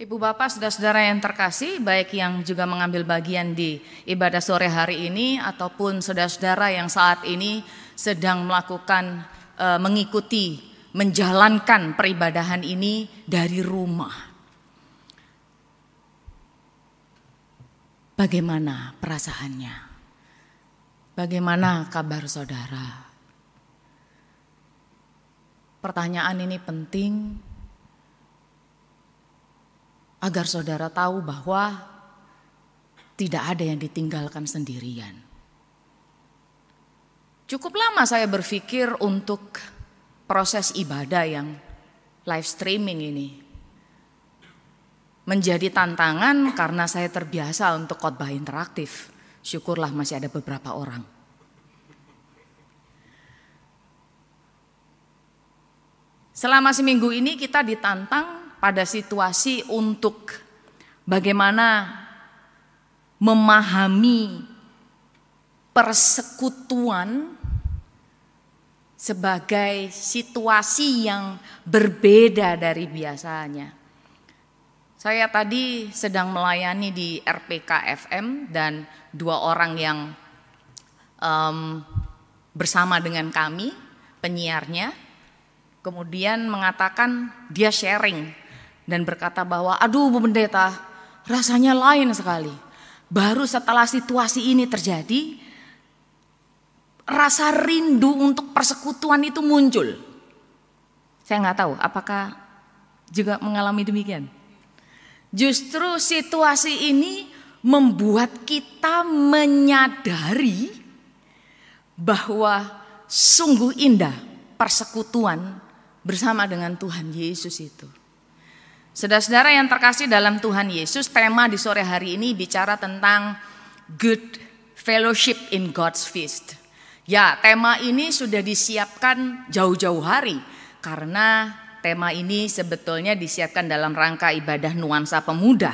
Ibu Bapak, saudara-saudara yang terkasih, baik yang juga mengambil bagian di ibadah sore hari ini ataupun saudara-saudara yang saat ini sedang melakukan e, mengikuti menjalankan peribadahan ini dari rumah. Bagaimana perasaannya? Bagaimana kabar saudara? Pertanyaan ini penting agar saudara tahu bahwa tidak ada yang ditinggalkan sendirian. Cukup lama saya berpikir untuk proses ibadah yang live streaming ini. Menjadi tantangan karena saya terbiasa untuk khotbah interaktif. Syukurlah masih ada beberapa orang. Selama seminggu ini kita ditantang pada situasi untuk bagaimana memahami persekutuan sebagai situasi yang berbeda dari biasanya. Saya tadi sedang melayani di RPK FM dan dua orang yang um, bersama dengan kami, penyiarnya, kemudian mengatakan dia sharing dan berkata bahwa aduh Bu Pendeta rasanya lain sekali. Baru setelah situasi ini terjadi rasa rindu untuk persekutuan itu muncul. Saya nggak tahu apakah juga mengalami demikian. Justru situasi ini membuat kita menyadari bahwa sungguh indah persekutuan bersama dengan Tuhan Yesus itu. Saudara-saudara yang terkasih dalam Tuhan Yesus, tema di sore hari ini bicara tentang good fellowship in God's feast. Ya, tema ini sudah disiapkan jauh-jauh hari karena tema ini sebetulnya disiapkan dalam rangka ibadah nuansa pemuda.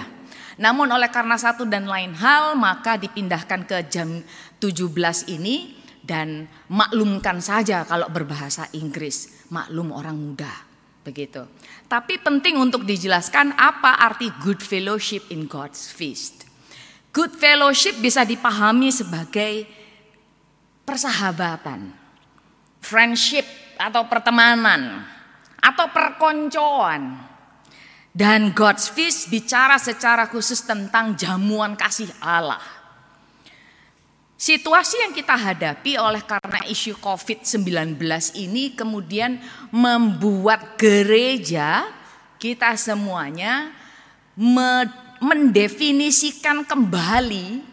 Namun oleh karena satu dan lain hal maka dipindahkan ke jam 17 ini dan maklumkan saja kalau berbahasa Inggris, maklum orang muda begitu. Tapi penting untuk dijelaskan apa arti good fellowship in God's feast. Good fellowship bisa dipahami sebagai persahabatan, friendship atau pertemanan, atau perkoncoan. Dan God's feast bicara secara khusus tentang jamuan kasih Allah. Situasi yang kita hadapi oleh karena isu COVID-19 ini kemudian membuat gereja kita semuanya mendefinisikan kembali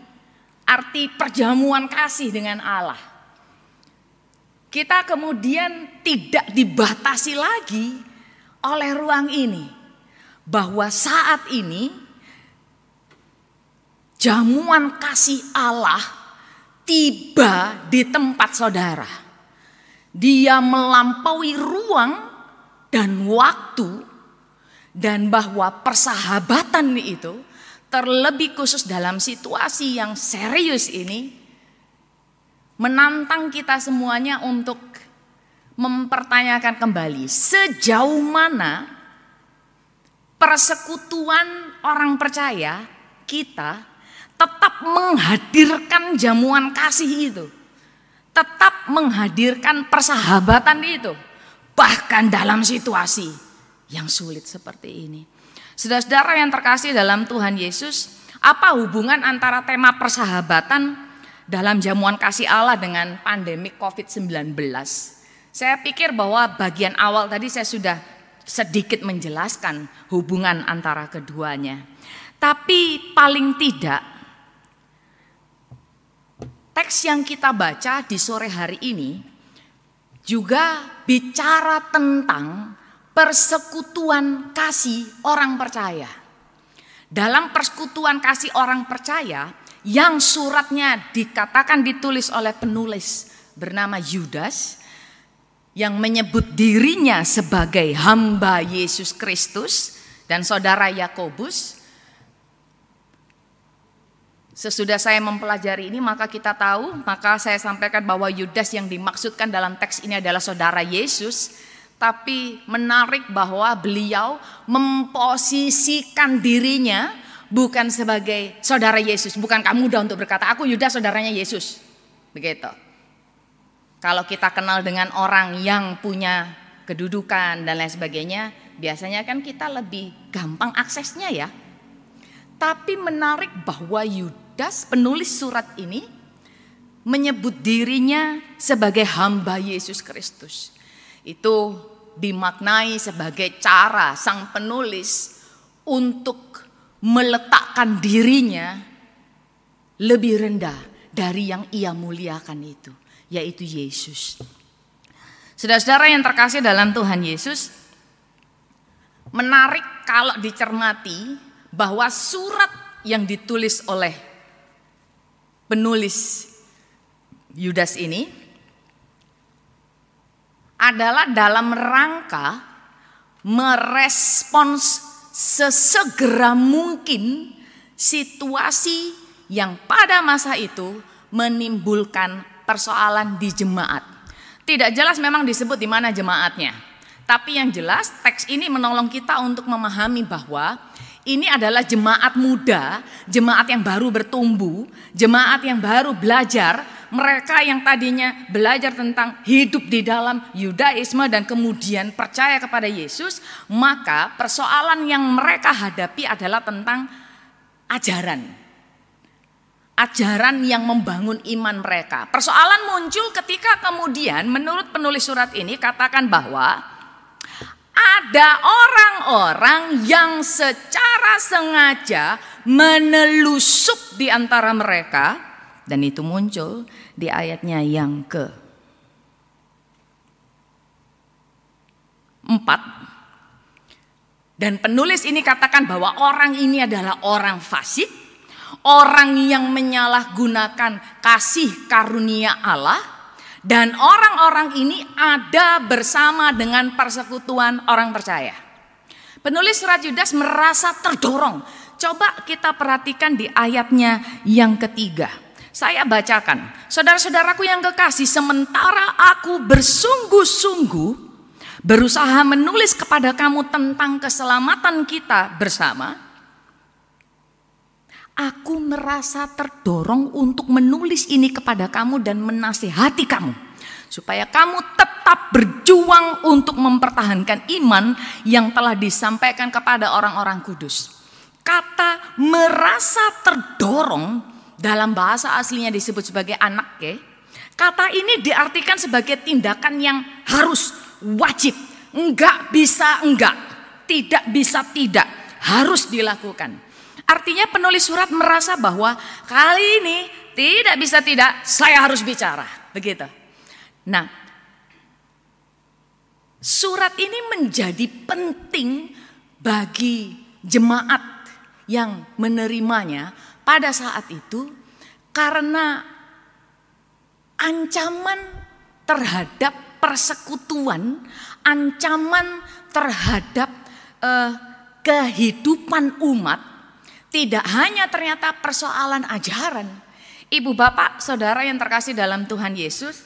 arti perjamuan kasih dengan Allah. Kita kemudian tidak dibatasi lagi oleh ruang ini. Bahwa saat ini jamuan kasih Allah tiba di tempat saudara. Dia melampaui ruang dan waktu dan bahwa persahabatan itu terlebih khusus dalam situasi yang serius ini menantang kita semuanya untuk mempertanyakan kembali sejauh mana persekutuan orang percaya kita tetap menghadirkan jamuan kasih itu. Tetap menghadirkan persahabatan itu. Bahkan dalam situasi yang sulit seperti ini. Saudara-saudara yang terkasih dalam Tuhan Yesus, apa hubungan antara tema persahabatan dalam jamuan kasih Allah dengan pandemi COVID-19? Saya pikir bahwa bagian awal tadi saya sudah sedikit menjelaskan hubungan antara keduanya. Tapi paling tidak teks yang kita baca di sore hari ini juga bicara tentang persekutuan kasih orang percaya. Dalam persekutuan kasih orang percaya yang suratnya dikatakan ditulis oleh penulis bernama Yudas yang menyebut dirinya sebagai hamba Yesus Kristus dan saudara Yakobus Sesudah saya mempelajari ini maka kita tahu, maka saya sampaikan bahwa Yudas yang dimaksudkan dalam teks ini adalah saudara Yesus. tapi menarik bahwa beliau memposisikan dirinya bukan sebagai saudara Yesus, bukan kamu mudah untuk berkata aku Yudas saudaranya Yesus. Begitu. Kalau kita kenal dengan orang yang punya kedudukan dan lain sebagainya, biasanya kan kita lebih gampang aksesnya ya. Tapi menarik bahwa Yudas penulis surat ini menyebut dirinya sebagai hamba Yesus Kristus. Itu dimaknai sebagai cara sang penulis untuk meletakkan dirinya lebih rendah dari yang ia muliakan itu, yaitu Yesus. Saudara-saudara yang terkasih dalam Tuhan Yesus, menarik kalau dicermati bahwa surat yang ditulis oleh penulis Yudas ini adalah dalam rangka merespons sesegera mungkin situasi yang pada masa itu menimbulkan persoalan di jemaat. Tidak jelas memang disebut di mana jemaatnya. Tapi yang jelas teks ini menolong kita untuk memahami bahwa ini adalah jemaat muda, jemaat yang baru bertumbuh, jemaat yang baru belajar, mereka yang tadinya belajar tentang hidup di dalam Yudaisme dan kemudian percaya kepada Yesus, maka persoalan yang mereka hadapi adalah tentang ajaran. Ajaran yang membangun iman mereka. Persoalan muncul ketika kemudian menurut penulis surat ini katakan bahwa ada orang-orang yang secara sengaja menelusup di antara mereka dan itu muncul di ayatnya yang ke empat. Dan penulis ini katakan bahwa orang ini adalah orang fasik orang yang menyalahgunakan kasih karunia Allah dan orang-orang ini ada bersama dengan persekutuan orang percaya. Penulis surat Yudas merasa terdorong. Coba kita perhatikan di ayatnya yang ketiga. Saya bacakan. Saudara-saudaraku yang kekasih, sementara aku bersungguh-sungguh berusaha menulis kepada kamu tentang keselamatan kita bersama, Aku merasa terdorong untuk menulis ini kepada kamu dan menasihati kamu. Supaya kamu tetap berjuang untuk mempertahankan iman yang telah disampaikan kepada orang-orang kudus. Kata merasa terdorong dalam bahasa aslinya disebut sebagai anak ke. Kata ini diartikan sebagai tindakan yang harus, wajib, enggak bisa enggak, tidak bisa tidak, harus dilakukan. Artinya penulis surat merasa bahwa kali ini tidak bisa tidak saya harus bicara, begitu. Nah, surat ini menjadi penting bagi jemaat yang menerimanya pada saat itu karena ancaman terhadap persekutuan, ancaman terhadap uh, kehidupan umat tidak hanya ternyata persoalan ajaran. Ibu bapak saudara yang terkasih dalam Tuhan Yesus.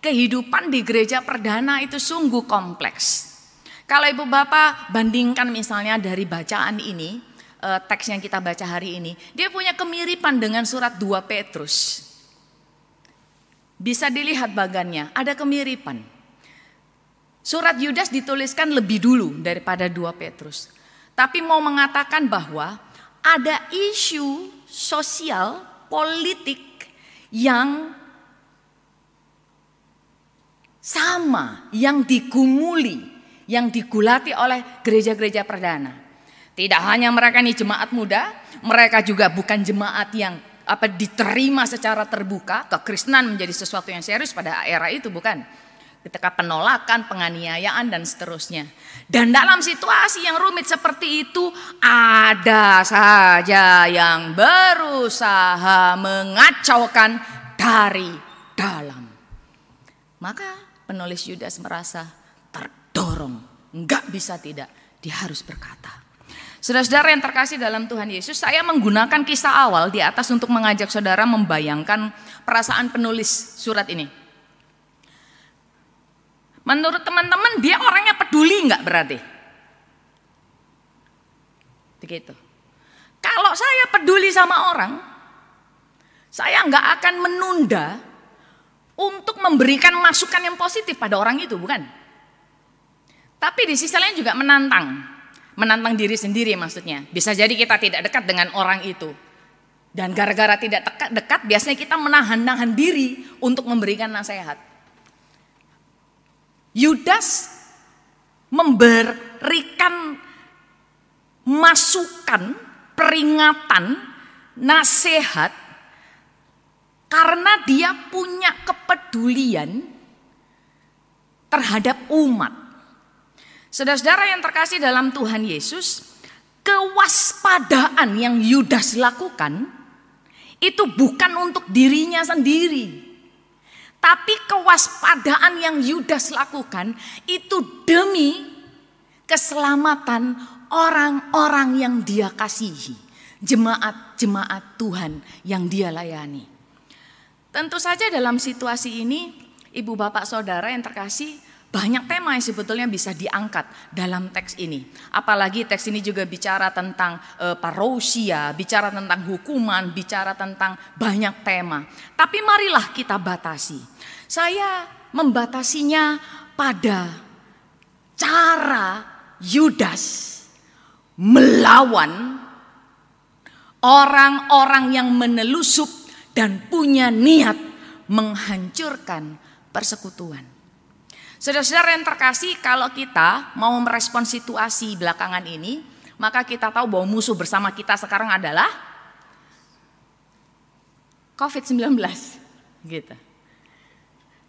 Kehidupan di gereja perdana itu sungguh kompleks. Kalau ibu bapak bandingkan misalnya dari bacaan ini. Eh, teks yang kita baca hari ini. Dia punya kemiripan dengan surat 2 Petrus. Bisa dilihat bagannya, ada kemiripan. Surat Yudas dituliskan lebih dulu daripada 2 Petrus. Tapi mau mengatakan bahwa ada isu sosial, politik yang sama, yang digumuli, yang digulati oleh gereja-gereja perdana. Tidak hanya mereka ini jemaat muda, mereka juga bukan jemaat yang apa diterima secara terbuka, kekristenan menjadi sesuatu yang serius pada era itu bukan ketika penolakan, penganiayaan dan seterusnya. Dan dalam situasi yang rumit seperti itu ada saja yang berusaha mengacaukan dari dalam. Maka penulis Yudas merasa terdorong, enggak bisa tidak, dia harus berkata. Saudara-saudara yang terkasih dalam Tuhan Yesus, saya menggunakan kisah awal di atas untuk mengajak saudara membayangkan perasaan penulis surat ini. Menurut teman-teman dia orangnya peduli nggak berarti? Begitu. Kalau saya peduli sama orang, saya nggak akan menunda untuk memberikan masukan yang positif pada orang itu, bukan? Tapi di sisi lain juga menantang, menantang diri sendiri maksudnya. Bisa jadi kita tidak dekat dengan orang itu. Dan gara-gara tidak dekat, dekat biasanya kita menahan-nahan diri untuk memberikan nasihat. Yudas memberikan masukan, peringatan, nasihat karena dia punya kepedulian terhadap umat. Saudara-saudara yang terkasih dalam Tuhan Yesus, kewaspadaan yang Yudas lakukan itu bukan untuk dirinya sendiri. Tapi kewaspadaan yang Yudas lakukan itu demi keselamatan orang-orang yang dia kasihi. Jemaat-jemaat Tuhan yang dia layani. Tentu saja dalam situasi ini, ibu bapak saudara yang terkasih, banyak tema yang sebetulnya bisa diangkat dalam teks ini. Apalagi teks ini juga bicara tentang e, parousia, bicara tentang hukuman, bicara tentang banyak tema. Tapi marilah kita batasi. Saya membatasinya pada cara Yudas melawan orang-orang yang menelusup dan punya niat menghancurkan persekutuan. Saudara-saudara yang terkasih, kalau kita mau merespon situasi belakangan ini, maka kita tahu bahwa musuh bersama kita sekarang adalah COVID-19. Gitu.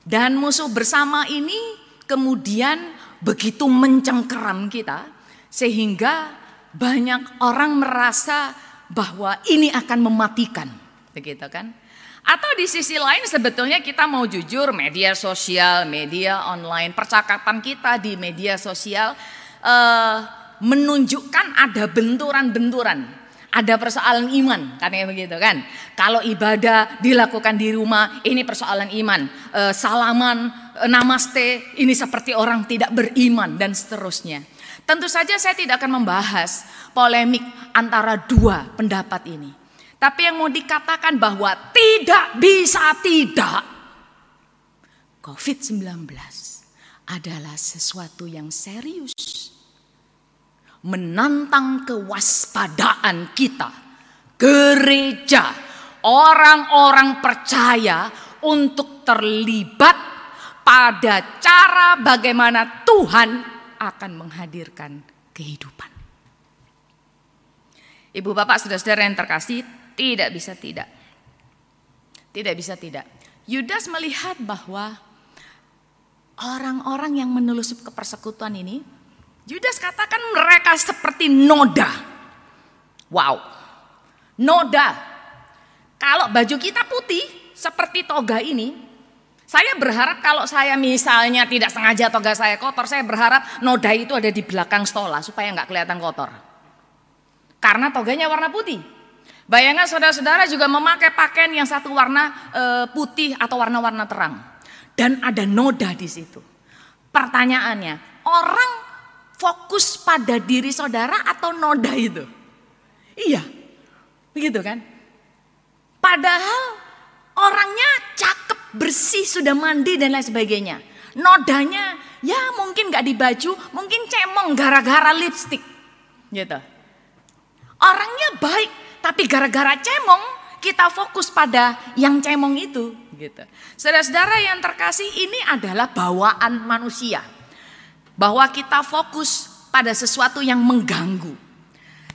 Dan musuh bersama ini kemudian begitu mencengkeram kita sehingga banyak orang merasa bahwa ini akan mematikan begitu kan? Atau di sisi lain sebetulnya kita mau jujur media sosial, media online, percakapan kita di media sosial uh, menunjukkan ada benturan-benturan. Ada persoalan iman, kan ya begitu kan? Kalau ibadah dilakukan di rumah, ini persoalan iman. Uh, salaman, uh, namaste, ini seperti orang tidak beriman dan seterusnya. Tentu saja saya tidak akan membahas polemik antara dua pendapat ini. Tapi yang mau dikatakan bahwa tidak bisa tidak. COVID-19 adalah sesuatu yang serius. Menantang kewaspadaan kita. Gereja, orang-orang percaya untuk terlibat pada cara bagaimana Tuhan akan menghadirkan kehidupan. Ibu bapak saudara-saudara yang terkasih, tidak bisa tidak. Tidak bisa tidak. Yudas melihat bahwa orang-orang yang menelusup ke persekutuan ini, Yudas katakan mereka seperti noda. Wow, noda. Kalau baju kita putih seperti toga ini, saya berharap kalau saya misalnya tidak sengaja toga saya kotor, saya berharap noda itu ada di belakang stola supaya nggak kelihatan kotor. Karena toganya warna putih. Bayangkan saudara-saudara juga memakai pakaian yang satu warna e, putih atau warna-warna terang. Dan ada noda di situ. Pertanyaannya, orang fokus pada diri saudara atau noda itu? Iya, begitu kan? Padahal orangnya cakep, bersih, sudah mandi dan lain sebagainya. Nodanya ya mungkin gak di baju, mungkin cemong gara-gara lipstick. Gitu. Orangnya baik, tapi gara-gara cemong kita fokus pada yang cemong itu gitu. Saudara-saudara yang terkasih ini adalah bawaan manusia. Bahwa kita fokus pada sesuatu yang mengganggu.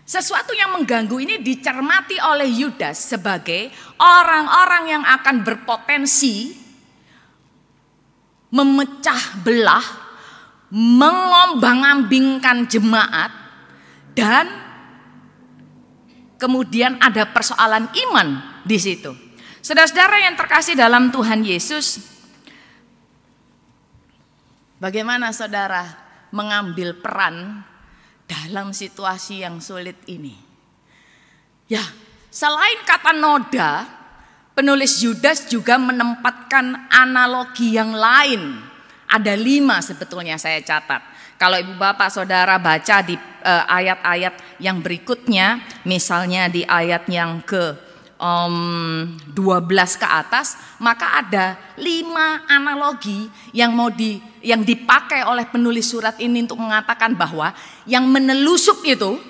Sesuatu yang mengganggu ini dicermati oleh Yudas sebagai orang-orang yang akan berpotensi memecah belah, mengombang-ambingkan jemaat dan kemudian ada persoalan iman di situ. Saudara-saudara yang terkasih dalam Tuhan Yesus, bagaimana saudara mengambil peran dalam situasi yang sulit ini? Ya, selain kata noda, penulis Yudas juga menempatkan analogi yang lain Ada lima sebetulnya saya catat. Kalau ibu bapak saudara baca di eh, ayat-ayat uh, yang berikutnya, misalnya di ayat yang ke um, 12 ke atas, maka ada lima analogi yang mau di yang dipakai oleh penulis surat ini untuk mengatakan bahwa yang menelusup itu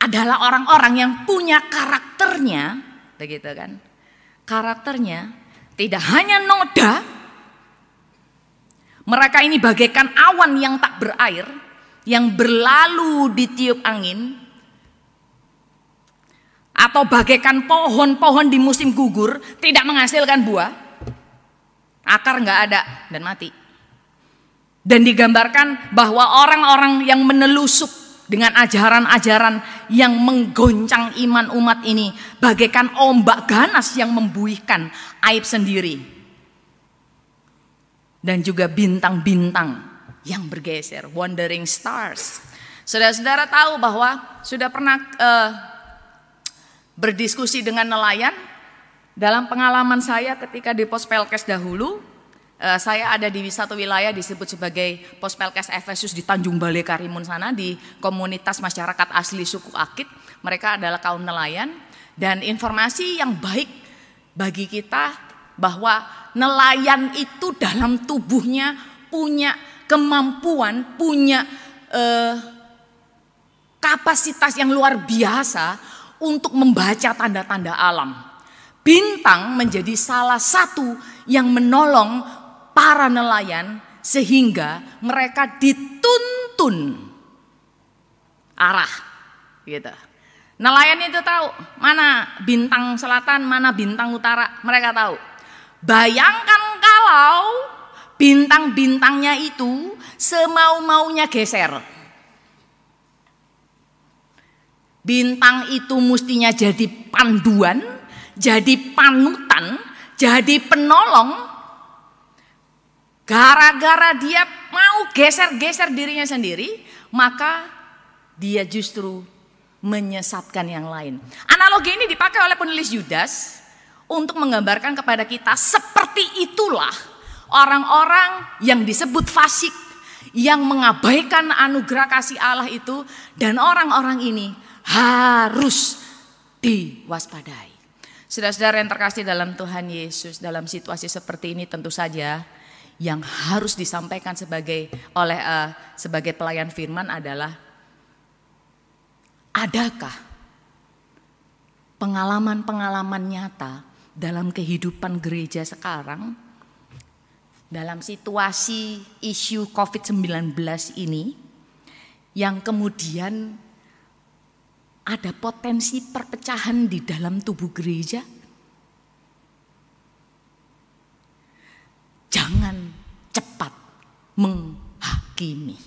adalah orang-orang yang punya karakternya, begitu kan? Karakternya tidak hanya noda, mereka ini bagaikan awan yang tak berair, yang berlalu di tiup angin, atau bagaikan pohon-pohon di musim gugur tidak menghasilkan buah, akar nggak ada dan mati. Dan digambarkan bahwa orang-orang yang menelusup dengan ajaran-ajaran yang menggoncang iman umat ini bagaikan ombak ganas yang membuihkan aib sendiri. Dan juga bintang-bintang yang bergeser, wandering stars. Saudara-saudara tahu bahwa sudah pernah uh, berdiskusi dengan nelayan dalam pengalaman saya ketika di pos Pelkes dahulu Eh, saya ada di satu wilayah disebut sebagai Pospelkes Efesus di Tanjung Balai Karimun sana di komunitas masyarakat asli suku Akit. Mereka adalah kaum nelayan dan informasi yang baik bagi kita bahwa nelayan itu dalam tubuhnya punya kemampuan, punya eh, kapasitas yang luar biasa untuk membaca tanda-tanda alam. Bintang menjadi salah satu yang menolong para nelayan sehingga mereka dituntun arah gitu. Nelayan itu tahu mana bintang selatan, mana bintang utara, mereka tahu. Bayangkan kalau bintang-bintangnya itu semau-maunya geser. Bintang itu mestinya jadi panduan, jadi panutan, jadi penolong Gara-gara dia mau geser-geser dirinya sendiri, maka dia justru menyesatkan yang lain. Analogi ini dipakai oleh penulis Yudas untuk menggambarkan kepada kita seperti itulah orang-orang yang disebut fasik yang mengabaikan anugerah kasih Allah itu dan orang-orang ini harus diwaspadai. Saudara-saudara yang terkasih dalam Tuhan Yesus dalam situasi seperti ini tentu saja yang harus disampaikan sebagai oleh uh, sebagai pelayan firman adalah adakah pengalaman-pengalaman nyata dalam kehidupan gereja sekarang dalam situasi isu COVID-19 ini yang kemudian ada potensi perpecahan di dalam tubuh gereja Jangan cepat menghakimi.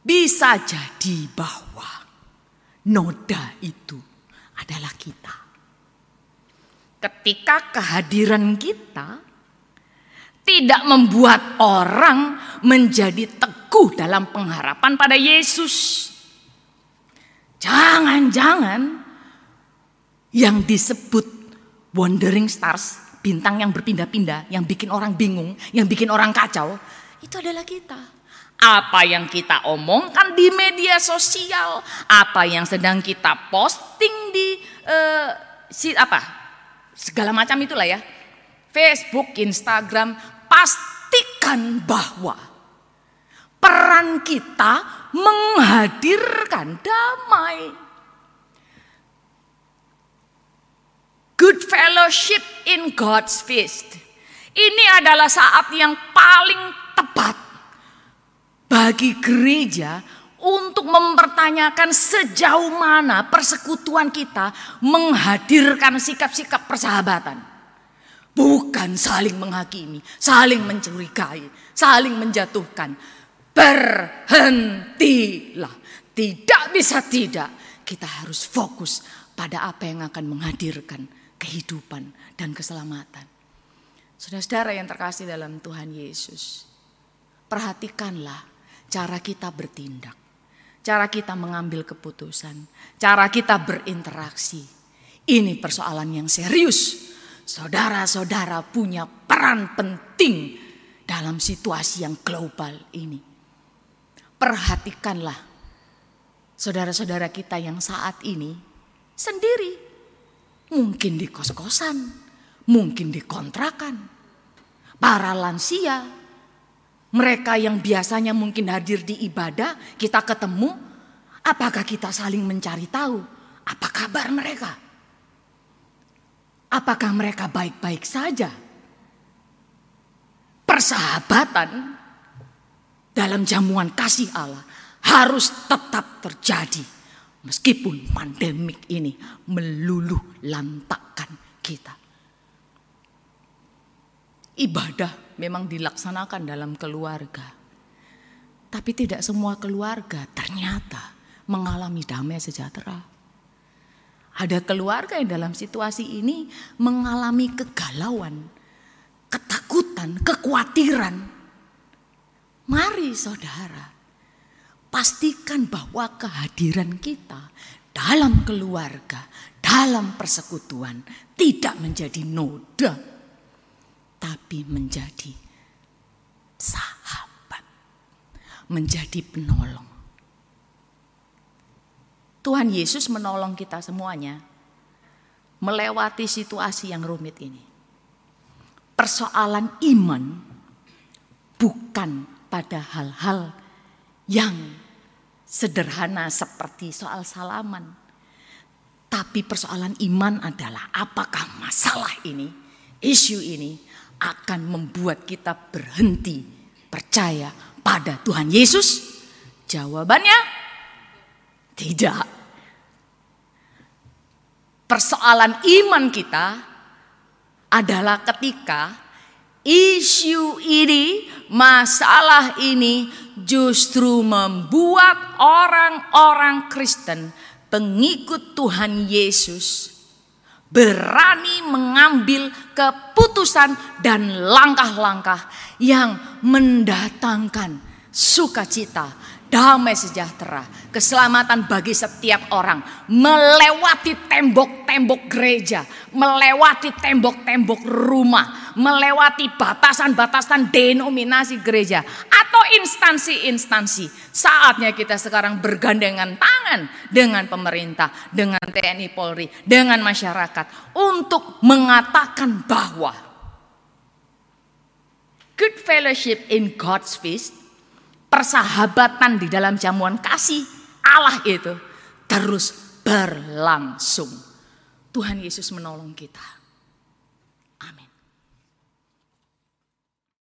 Bisa jadi bahwa noda itu adalah kita. Ketika kehadiran kita tidak membuat orang menjadi teguh dalam pengharapan pada Yesus. Jangan-jangan yang disebut wandering stars bintang yang berpindah-pindah, yang bikin orang bingung, yang bikin orang kacau, itu adalah kita. Apa yang kita omongkan di media sosial, apa yang sedang kita posting di uh, si apa segala macam itulah ya, Facebook, Instagram, pastikan bahwa peran kita menghadirkan damai good fellowship in God's feast. Ini adalah saat yang paling tepat bagi gereja untuk mempertanyakan sejauh mana persekutuan kita menghadirkan sikap-sikap persahabatan. Bukan saling menghakimi, saling mencurigai, saling menjatuhkan. Berhentilah. Tidak bisa tidak. Kita harus fokus pada apa yang akan menghadirkan kehidupan dan keselamatan. Saudara-saudara yang terkasih dalam Tuhan Yesus, perhatikanlah cara kita bertindak, cara kita mengambil keputusan, cara kita berinteraksi. Ini persoalan yang serius. Saudara-saudara punya peran penting dalam situasi yang global ini. Perhatikanlah saudara-saudara kita yang saat ini sendiri. Mungkin di kos-kosan, mungkin di kontrakan. Para lansia, mereka yang biasanya mungkin hadir di ibadah, kita ketemu, apakah kita saling mencari tahu apa kabar mereka? Apakah mereka baik-baik saja? persahabatan dalam jamuan kasih Allah harus tetap terjadi meskipun pandemik ini meluluh lantakkan kita. Ibadah memang dilaksanakan dalam keluarga. Tapi tidak semua keluarga ternyata mengalami damai sejahtera. Ada keluarga yang dalam situasi ini mengalami kegalauan, ketakutan, kekhawatiran. Mari saudara, pastikan bahwa kehadiran kita dalam keluarga, dalam persekutuan tidak menjadi noda, tapi menjadi sahabat, menjadi penolong. Tuhan Yesus menolong kita semuanya melewati situasi yang rumit ini persoalan iman bukan pada hal-hal yang sederhana seperti soal salaman. Tapi persoalan iman adalah apakah masalah ini, isu ini akan membuat kita berhenti percaya pada Tuhan Yesus? Jawabannya tidak. Persoalan iman kita adalah ketika isu ini, masalah ini justru membuat orang-orang Kristen, pengikut Tuhan Yesus, berani mengambil keputusan dan langkah-langkah yang mendatangkan sukacita damai sejahtera, keselamatan bagi setiap orang, melewati tembok-tembok gereja, melewati tembok-tembok rumah, melewati batasan-batasan denominasi gereja atau instansi-instansi. Saatnya kita sekarang bergandengan tangan dengan pemerintah, dengan TNI Polri, dengan masyarakat untuk mengatakan bahwa good fellowship in God's feast persahabatan di dalam jamuan kasih Allah itu terus berlangsung. Tuhan Yesus menolong kita.